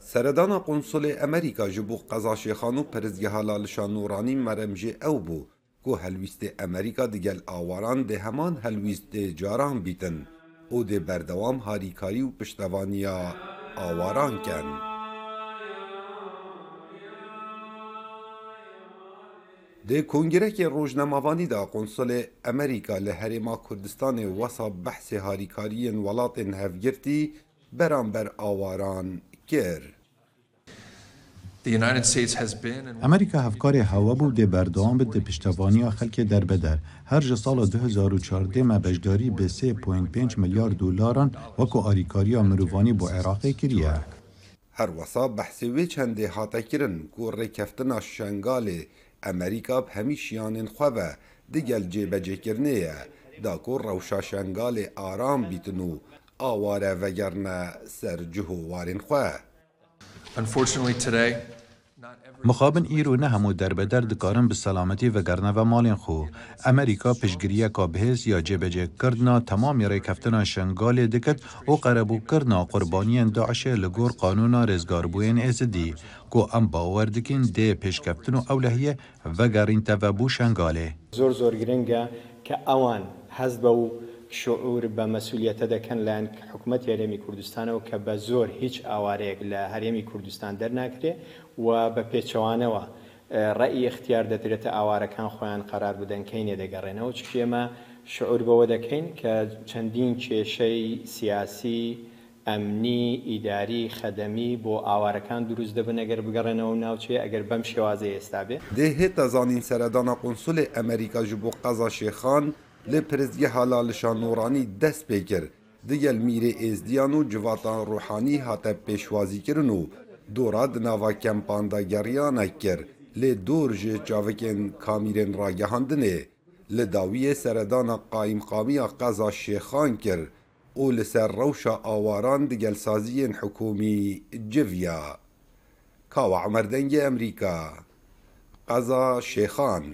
Seredana Konsolê Amerîka ji bo qeza Şêxan û Pirizgeha Lalişan Nûranî merem jê ew bû ku helwîstê Amerîka digel awaran dê heman helwîstê caran bîtin û dê berdewam harîkarî û piştevaniya awaran ken. د کنګرکې روزنامه‌وانی د قونسل امریکا له هریما کوردستان وسه بحث هاریکاریین ولاتن هفګرتی برامبر آواران گر امریکا هفکار هوا بود بر دوام به پشتوانی و خلق در بدر. هر سال 2014 مبجداری به 3.5 میلیارد دلاران و که آریکاری و مروانی با عراق کریه. هر وسا بحث وی چنده هاته کرن گور رکفتن شنگال امریکا به همیشیان خوابه دیگل جه بجه کرنه دا که روشا آرام بیتنو آواره وگرنه سر جهو وارن خواه. مخابن ایرو نه همو در به درد کارن به سلامتی و گرنه و مالن خو امریکا پشگریه کابهز یا جبه جه کردنا تمام یره کفتنا شنگال دکت و قربو کردنا قربانی داعش لگور قانونا رزگار بوین ازدی گو ام باور دکین ده پیش کفتن و اولهیه و گرین تفبو شنگاله زور زور گرنگه که اوان حزب او. شعور بە مەسولیەتە دەکەن لایەن حکوومەت هەرێمی کوردستانەوە کە بە زۆر هیچ ئاوارەیەک لە هەرێمی کوردستان دەرناکرێ و بە پێچەوانەوە ڕێی اختیار دەدرێتە ئاوارەکان خۆیان قرار بدەن کەینێ دەگەڕێنەوە چ ئێمە شعور بەوە دەکەین کە چەندین کێشەی سیاسی ئەمنی ئیداری خەدەمی بۆ ئاوارەکان دروست دەبن ئەگەر بگەڕێنەوە ناوچێ ئەگەر بەم شێوازە ئێستا بێ. Dê hêta zanîn seredana qonsulê Emerîka ji bo qeza şêxan لی پرزگه حالا لشان نورانی دست بکر دیگل میره ازدیان و جواتان روحانی حتی پیشوازی کرن و دورا دناوا کمپاندا گریان اکر لی دور جه چاوکن کامیرن را گهاندنه لی داوی سردان قایم قامی قضا شیخان کر او لسر روش آواران دیگل سازی حکومی جویا کاو عمردنگ امریکا قضا شیخان